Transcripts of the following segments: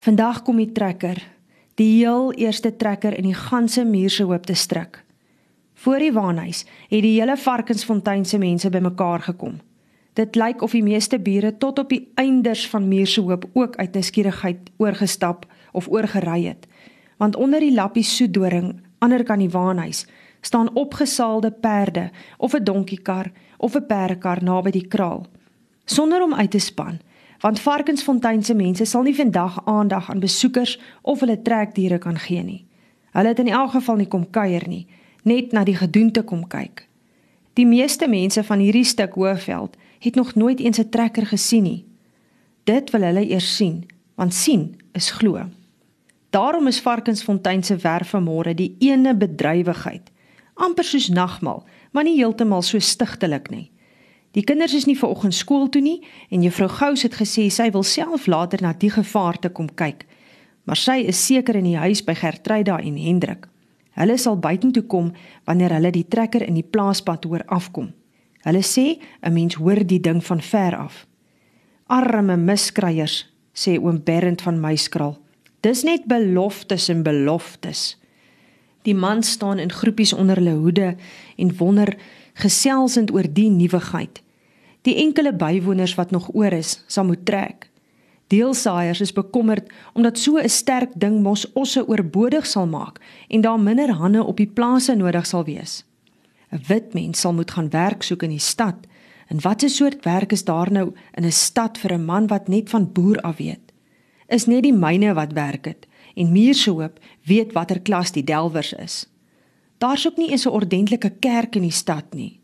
Vandag kom die trekker, die heel eerste trekker in die ganse muurse hoop te stryk. Voor die waanhuis het die hele Varkensfontein se mense bymekaar gekom. Dit lyk of die meeste bure tot op die einders van muurse hoop ook uit nuuskierigheid oorgestap of oorgery het. Want onder die lappie soedoring, ander kan die waanhuis, staan opgesaalde perde of 'n donkiekar of 'n perdekar naby die kraal. Sonder om uit te span want Varkensfontein se mense sal nie vandag aandag aan besoekers of hulle trekdiere kan gee nie. Hulle het in elk geval nie kom kuier nie, net na die gedoente kom kyk. Die meeste mense van hierdie stuk Hoëveld het nog nooit eens 'n trekker gesien nie. Dit wil hulle eers sien, want sien is glo. Daarom is Varkensfontein se werf vanmôre die ene bedrywigheid, amper soos nagmaal, maar nie heeltemal so stigtelik nie. Die kinders is nie vanoggend skool toe nie en juffrou Gous het gesê sy wil self later na die gevaar te kom kyk. Maar sy is seker in die huis by Gertryda en Hendrik. Hulle sal buitentoe kom wanneer hulle die trekker in die plaaspad hoor afkom. Hulle sê 'n mens hoor die ding van ver af. Arme miskryers, sê oom Berend van Meiskraal. Dis net beloftes en beloftes. Die man staan in groepies onder hulle hoede en wonder geselsend oor die nuwigheid. Die enkele bywoners wat nog oor is, sal moet trek. Deelsaaiers is bekommerd omdat so 'n sterk ding mos osse oorbodig sal maak en daar minder hande op die plase nodig sal wees. 'n Wit mens sal moet gaan werk soek in die stad. En watter soort werk is daar nou in 'n stad vir 'n man wat net van boer af weet? Is net die myne wat werk het en Muurshoop weet watter klas die delwers is. Daar's ook nie eens 'n ordentlike kerk in die stad nie.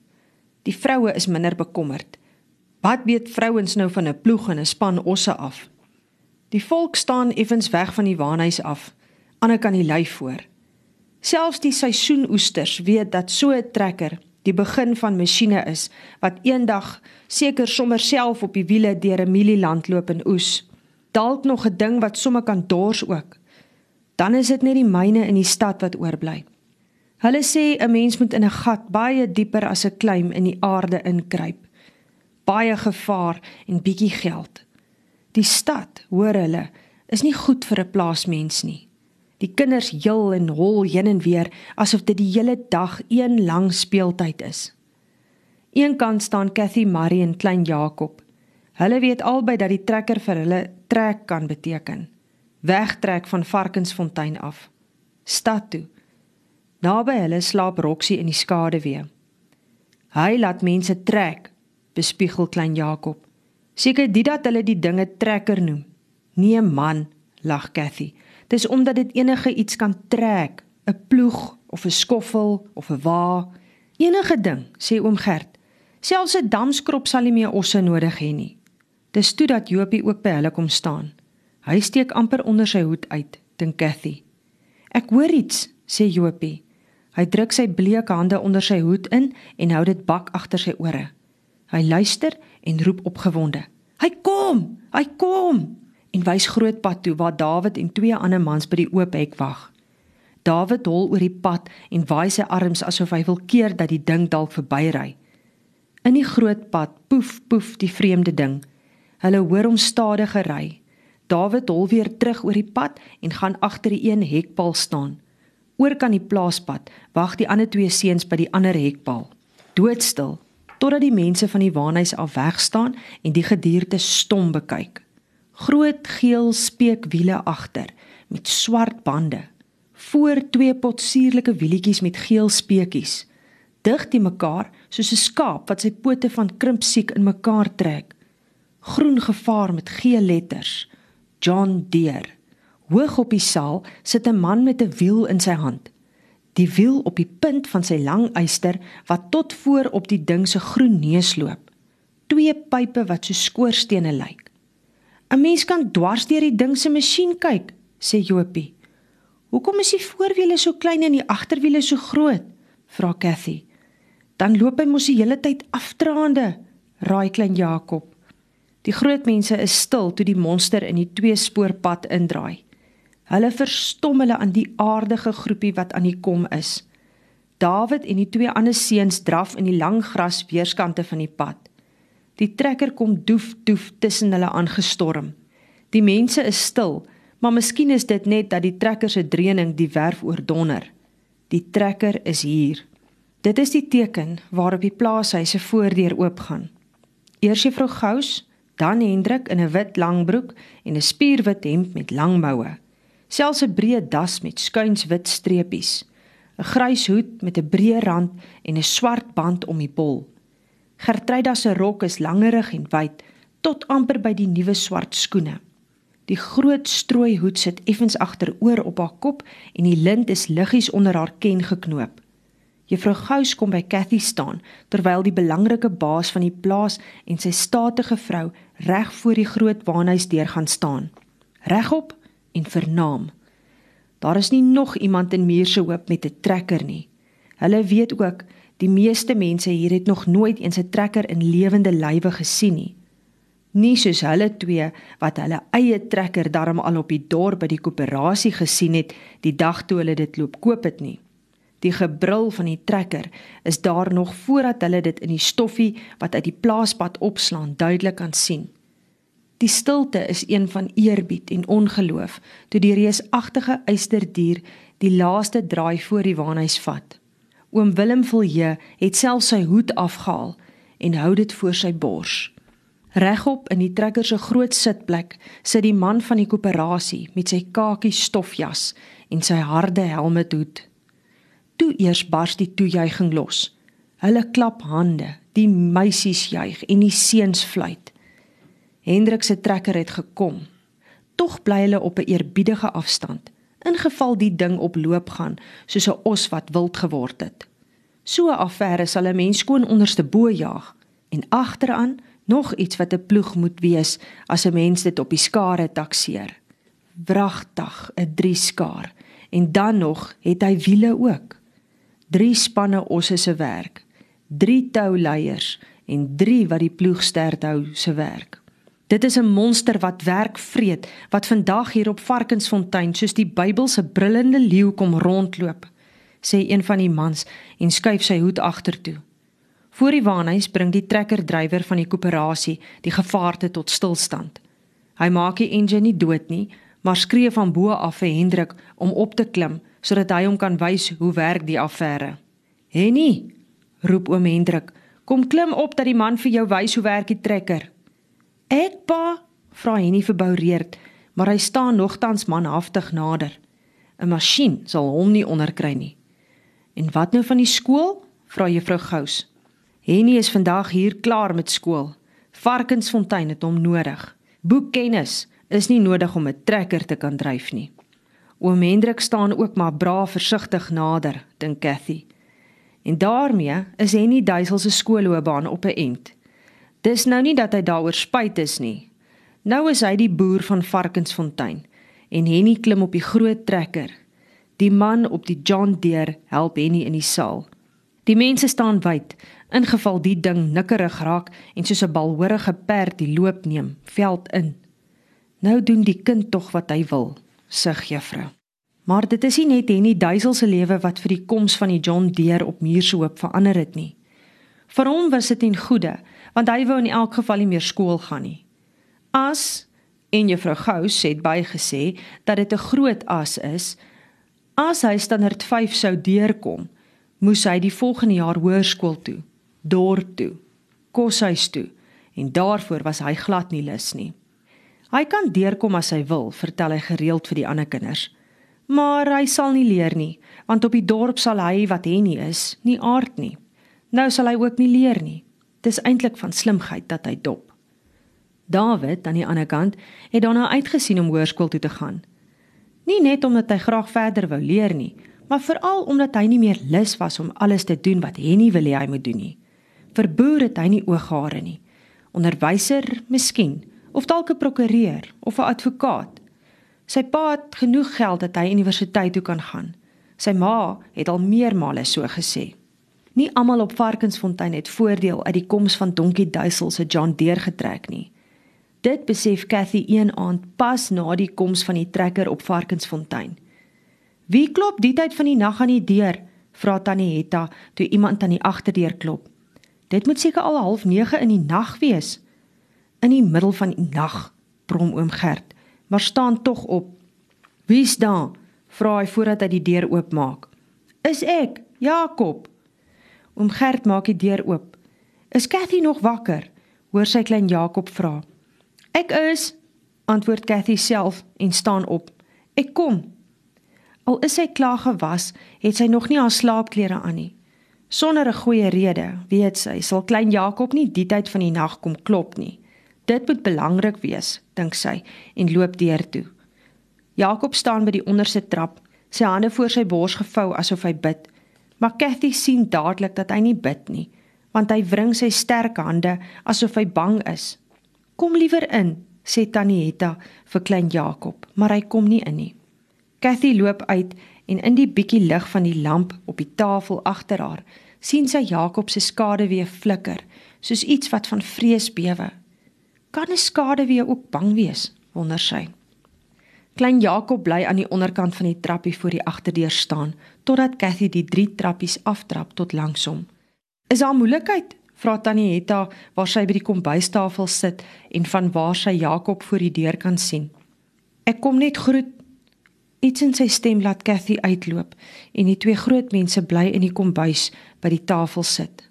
Die vroue is minder bekommerd. Wat weet vrouens nou van 'n ploeg en 'n span osse af? Die volk staan effens weg van die waanhuis af. Ander kan die lyf voor. Selfs die seisoenoesters weet dat so 'n trekker die begin van masjiene is wat eendag seker sommer self op die wiele deur 'n mielieland loop en oes. Dalk nog 'n ding wat sommer kan dors ook. Dan is dit net die myne in die stad wat oorbly. Hulle sê 'n mens moet in 'n gat baie dieper as 'n klim in die aarde inkruip. Baie gevaar en bietjie geld. Die stad, hoor hulle, is nie goed vir 'n plaasmens nie. Die kinders jul en hol heen en weer asof dit die hele dag een lang speeltyd is. Eenkant staan Cathy Marie en klein Jakob. Hulle weet albei dat die trekker vir hulle trek kan beteken. Wegtrek van Varkensfontein af. Stad toe. Naby hulle slaap Roxie in die skaduwee. Hy laat mense trek, bespiegel klein Jakob. Seker dit dat hulle die dinge trekker noem. Nee man, lag Cathy. Dis omdat dit enige iets kan trek, 'n ploeg of 'n skoffel of 'n wa, enige ding, sê oom Gert. Selfs 'n damskrop sal nie meer osse nodig hê nie. Dis toe dat Jopie ook by hulle kom staan. Hy steek amper onder sy hoed uit, dink Cathy. Ek hoor iets, sê Jopie. Hy druk sy bleek hande onder sy hoed in en hou dit bak agter sy ore. Hy luister en roep opgewonde: "Hy kom! Hy kom!" en wys groot pad toe waar Dawid en twee ander mans by die oop hek wag. Dawid hol oor die pad en waai sy arms asof hy wil keer dat die ding dalk verbyry. In die groot pad poef poef die vreemde ding. Hulle hoor hom stadig ry. Dawid hol weer terug oor die pad en gaan agter die een hekpaal staan. Oor kan die plaaspad wag die ander twee seuns by die ander hekpaal. Doodstil totdat die mense van die waanhuis af weg staan en die gedierte stom bekyk. Groot geel speekwiele agter met swart bande. Voor twee potsierlike wielietjies met geel speekies. Dig die mekaar soos 'n skaap wat sy pote van krimpsiek in mekaar trek. Groen gevaar met geel letters. John Deere. Hoog op die saal sit 'n man met 'n wiel in sy hand. Die wiel op die punt van sy lang eyster wat tot voor op die ding se groen neus loop. Twee pype wat so skoorstene lyk. 'n Mens kan dwars deur die ding se masjien kyk, sê Jopie. "Hoekom is die voorwiele so klein en die agterwiele so groot?" vra Cathy. "Dan loop hy mos die hele tyd afdraande," raai klein Jakob. Die groot mense is stil toe die monster in die twee spoorpad indraai. Hulle verstom hulle aan die aardige groepie wat aan die kom is. Dawid en die twee ander seuns draf in die lang gras weerskante van die pad. Die trekker kom doef doef tussen hulle aangestorm. Die mense is stil, Maar miskien is dit net dat die trekker se dreuning die werf oordonner. Die trekker is hier. Dit is die teken waarop die plaashuis se voordeur oopgaan. Eers juffrou Gous, dan Hendrik in 'n wit langbroek en 'n spierwit hemp met lang moue. Selfs 'n breë das met skuins wit streepies. 'n Grys hoed met 'n breë rand en 'n swart band om die bol. Gertruida se rok is langerig en wyd tot amper by die nuwe swart skoene. Die groot strooi hoed sit effens agteroor op haar kop en die lint is liggies onder haar ken geknoop. Juffrou Gous kom by Cathy staan terwyl die belangrike baas van die plaas en sy statige vrou reg voor die groot waanhuis deur gaan staan. Regop en vernaam. Daar is nie nog iemand in Muurse Hoop met 'n trekker nie. Hulle weet ook die meeste mense hier het nog nooit eens 'n trekker in lewende lywe gesien nie. Nie soos hulle twee wat hulle eie trekker darm al op die dorp by die koöperasie gesien het die dag toe hulle dit loop koop het nie. Die gebrul van die trekker is daar nog voordat hulle dit in die stoffie wat uit die plaaspad opslaan duidelik kan sien. Die stilte is een van eerbied en ongeloof toe die reusagtige eysterdier die laaste draai voor die waanhuis vat. Oom Willem Vilje het self sy hoed afgehaal en hou dit voor sy bors. Regop in die trekker se groot sitplek sit die man van die koöperasie met sy kakie stofjas en sy harde helmethoed. Toe eers bars die toejuiging los. Hulle klap hande, die meisies juig en die seuns fluit. Hendrik se trekker het gekom. Tog bly hulle op 'n eerbiedige afstand, ingeval die ding op loop gaan soos 'n os wat wild geword het. So 'n affære sal 'n mens skoon onderste bo jaag en agteraan nog iets wat 'n ploeg moet wees as 'n mens dit op die skare takseer. Wragtig 'n drie skaar en dan nog het hy wiele ook. Drie spanne osse se werk, drie touleiers en drie wat die ploeg sterk hou se werk. Dit is 'n monster wat werk vreet wat vandag hier op Varkensfontein soos die Bybelse brullende leeu kom rondloop, sê een van die mans en skuif sy hoed agtertoe. Voor die waanhuis bring die trekkerdrywer van die koöperasie die gevaarte tot stilstand. Hy maak die engine nie dood nie, maar skree van bo af vir Hendrik om op te klim sodat hy hom kan wys hoe werk die affære. "Henny," roep oom Hendrik, "kom klim op dat die man vir jou wys hoe werk die trekker." Ek pa, vra Henny verboureerd, maar hy staan nogtans manhaftig nader. 'n Masjien sal hom nie onderkry nie. En wat nou van die skool? vra juffrou Gous. Henny is vandag hier klaar met skool. Varkensfontein het hom nodig. Boekkennis is nie nodig om 'n trekker te kan dryf nie. Oom Hendrik staan ook maar braaf versigtig nader, dink Cathy. En daarmee is Henny Duisel se skoolloopbaan op 'n end. Dis nou nie dat hy daaroor spyt is nie. Nou is hy die boer van Varkensfontein en Henny klim op die groot trekker. Die man op die John Deere help Henny in die saal. Die mense staan wyd, ingeval die ding nikkerig raak en soos 'n balhoorige perd die loop neem, veld in. Nou doen die kind tog wat hy wil, sug juffrou. Maar dit is nie net Henny Duisel se lewe wat vir die koms van die John Deere op Muurshoop verander het nie. Vir hom was dit in goeie want hy wou in elk geval nie meer skool gaan nie. As en juffrou Gous het bygesê dat dit 'n groot as is, as hy standaard 5 sou deurkom, moes hy die volgende jaar hoërskool toe, dorp toe, koshuis toe en daarvoor was hy glad nie lus nie. Hy kan deurkom as hy wil, vertel hy gereeld vir die ander kinders. Maar hy sal nie leer nie, want op die dorp sal hy wat hy nie is, nie aard nie. Nou sal hy ook nie leer nie. Dis eintlik van slimheid dat hy dop. David aan die ander kant het daarna uitgesien om hoërskool toe te gaan. Nie net omdat hy graag verder wou leer nie, maar veral omdat hy nie meer lus was om alles te doen wat Henny wil hê hy moet doen nie. Vir boer het hy nie ooghare nie. Onderwyser, miskien, of dalk 'n prokureur of 'n advokaat. Sy pa het genoeg geld dat hy universiteit toe kan gaan. Sy ma het al meermale so gesê. Nie almal op Varkensfontein het voordeel uit die koms van Donkie Duisel se John Deere getrek nie. Dit besef Cathy een aand pas na die koms van die trekker op Varkensfontein. Wie klop die tyd van die nag aan die deur? vra Tannie Hetta toe iemand aan die agterdeur klop. Dit moet seker al half 9 in die nag wees. In die middel van die nag, brom oom Gert, maar staan tog op Wie's daar? vra hy voordat hy die deur oopmaak. Is ek, Jakob. Oom Gert maak die deur oop. Is Cathy nog wakker? hoor sy klein Jakob vra. Ek is, antwoord Cathy self en staan op. Ek kom. Al is sy klaar gewas, het sy nog nie haar slaapklere aan nie. Sonder 'n goeie rede, weet sy, sal klein Jakob nie die tyd van die nag kom klop nie. Dit moet belangrik wees, dink sy en loop deur toe. Jakob staan by die onderste trap, sy hande voor sy bors gevou asof hy bid. Maar Cathy sien dadelik dat hy nie bid nie, want hy wring sy sterk hande asof hy bang is. "Kom liewer in," sê Tannie Hetta vir klein Jakob, maar hy kom nie in nie. Cathy loop uit en in die bietjie lig van die lamp op die tafel agter haar, sien sy Jakob se skaduwee flikker, soos iets wat van vrees bewe. Kan 'n skaduwee ook bang wees? wonder sy. Klein Jakob bly aan die onderkant van die trappie voor die agterdeur staan totdat Cathy die drie trappies aftrap tot langs hom. "Is daar moeilikheid?" vra Tannie Hetta waar sy by die kombuistafel sit en van waar sy Jakob voor die deur kan sien. "Ek kom net groet Iets in sy stem laat Cathy uitloop en die twee groot mense bly in die kombuis by die tafel sit.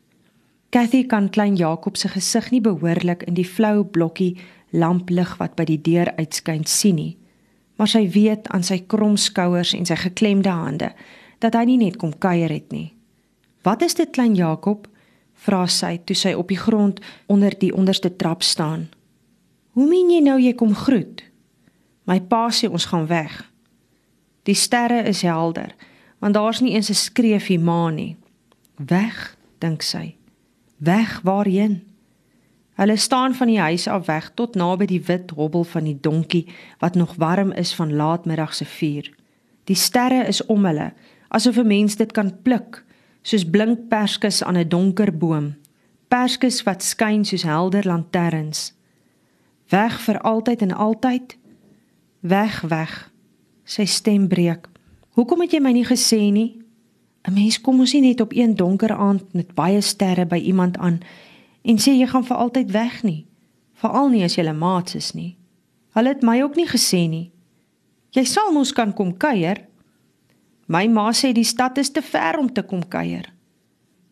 Cathy kan klein Jakob se gesig nie behoorlik in die flou blokkie lamplig wat by die deur uitskyn sien nie. Maar sy weet aan sy krom skouers en sy geklemde hande dat hy nie net kom kuier het nie. "Wat is dit, klein Jakob?" vra sy toe sy op die grond onder die onderste trap staan. "Hoe meen jy nou jy kom groet?" "My pa sê ons gaan weg." Die sterre is helder, want daar's nie eens 'n skreefie maan nie. Weg, dink sy. Weg waarheen? Hulle staan van die huis af weg tot naby die wit hobbel van die donkie wat nog warm is van laatmiddag se vuur. Die sterre is om hulle, asof 'n mens dit kan pluk, soos blink perskes aan 'n donker boom. Perskes wat skyn soos helder lanterns. Weg vir altyd en altyd. Weg, weg. Sy stem breek. Hoekom het jy my nie gesê nie? 'n Mens kom mos nie net op een donker aand met baie sterre by iemand aan en sê jy gaan vir altyd weg nie. Veral nie as jy 'n maats is nie. Hulle het my ook nie gesê nie. Jy sal mos kan kom kuier. My ma sê die stad is te ver om te kom kuier.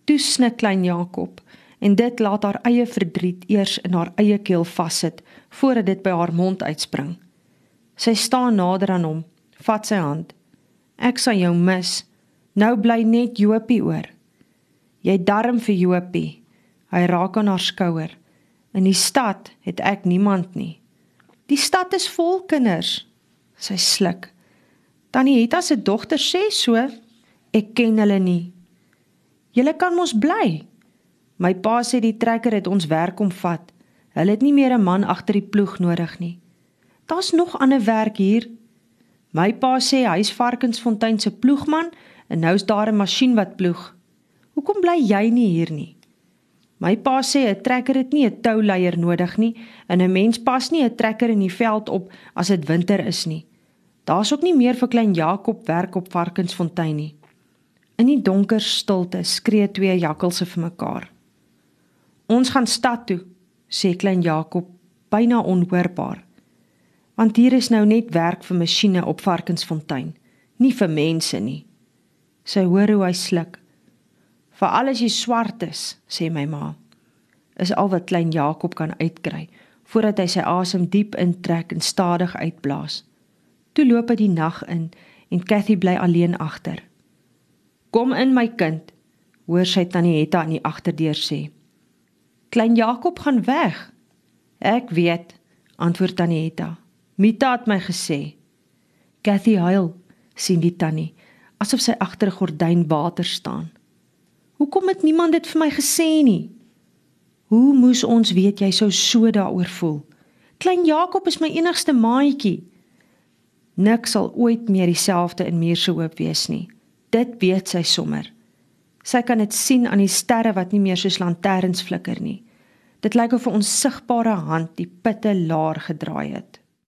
Toe snik klein Jakob en dit laat haar eie verdriet eers in haar eie keel vassit voordat dit by haar mond uitspring. Sy staan nader aan hom vat sy hand. Ek sal jou mis. Nou bly net Jopie oor. Jy darm vir Jopie. Hy raak aan haar skouer. In die stad het ek niemand nie. Die stad is vol kinders. Sy sluk. Tannie Hetta se dogter sê so. Ek ken hulle nie. Julle kan mos bly. My pa sê die trekker het ons werk kom vat. Hulle het nie meer 'n man agter die ploeg nodig nie. Daar's nog ander werk hier My pa sê hy's Varkensfontein se ploegman en nou's daar 'n masjien wat ploeg. Hoekom bly jy nie hier nie? My pa sê 'n trekker het nie 'n touleier nodig nie en 'n mens pas nie 'n trekker in die veld op as dit winter is nie. Daar's ook nie meer vir klein Jakob werk op Varkensfontein nie. In die donker stilte skree twee jakkalse vir mekaar. Ons gaan stad toe, sê klein Jakob, byna onhoorbaar want hier is nou net werk vir masjiene op Varkensfontein, nie vir mense nie. Sy hoor hoe hy sluk. Vir alles jy swart is, sê my ma. Is al wat klein Jakob kan uitkry voordat hy sy asem diep intrek en stadig uitblaas. Toe loop hy die nag in en Cathy bly alleen agter. Kom in my kind, hoor sy tannie Hetta aan die agterdeur sê. Klein Jakob gaan weg. Ek weet, antwoord tannie Hetta. Mita het my gesê. Cathy huil, sien die tannie, asof sy agter 'n gordyn water staan. Hoekom het niemand dit vir my gesê nie? Hoe moes ons weet jy sou so daaroor voel? Klein Jakob is my enigste maatjie. Nik sal ooit meer dieselfde in Muur se hoop wees nie. Dit weet sy sommer. Sy kan dit sien aan die sterre wat nie meer soos lanterns flikker nie. Dit lyk of 'n onsigbare hand die pitte laar gedraai het.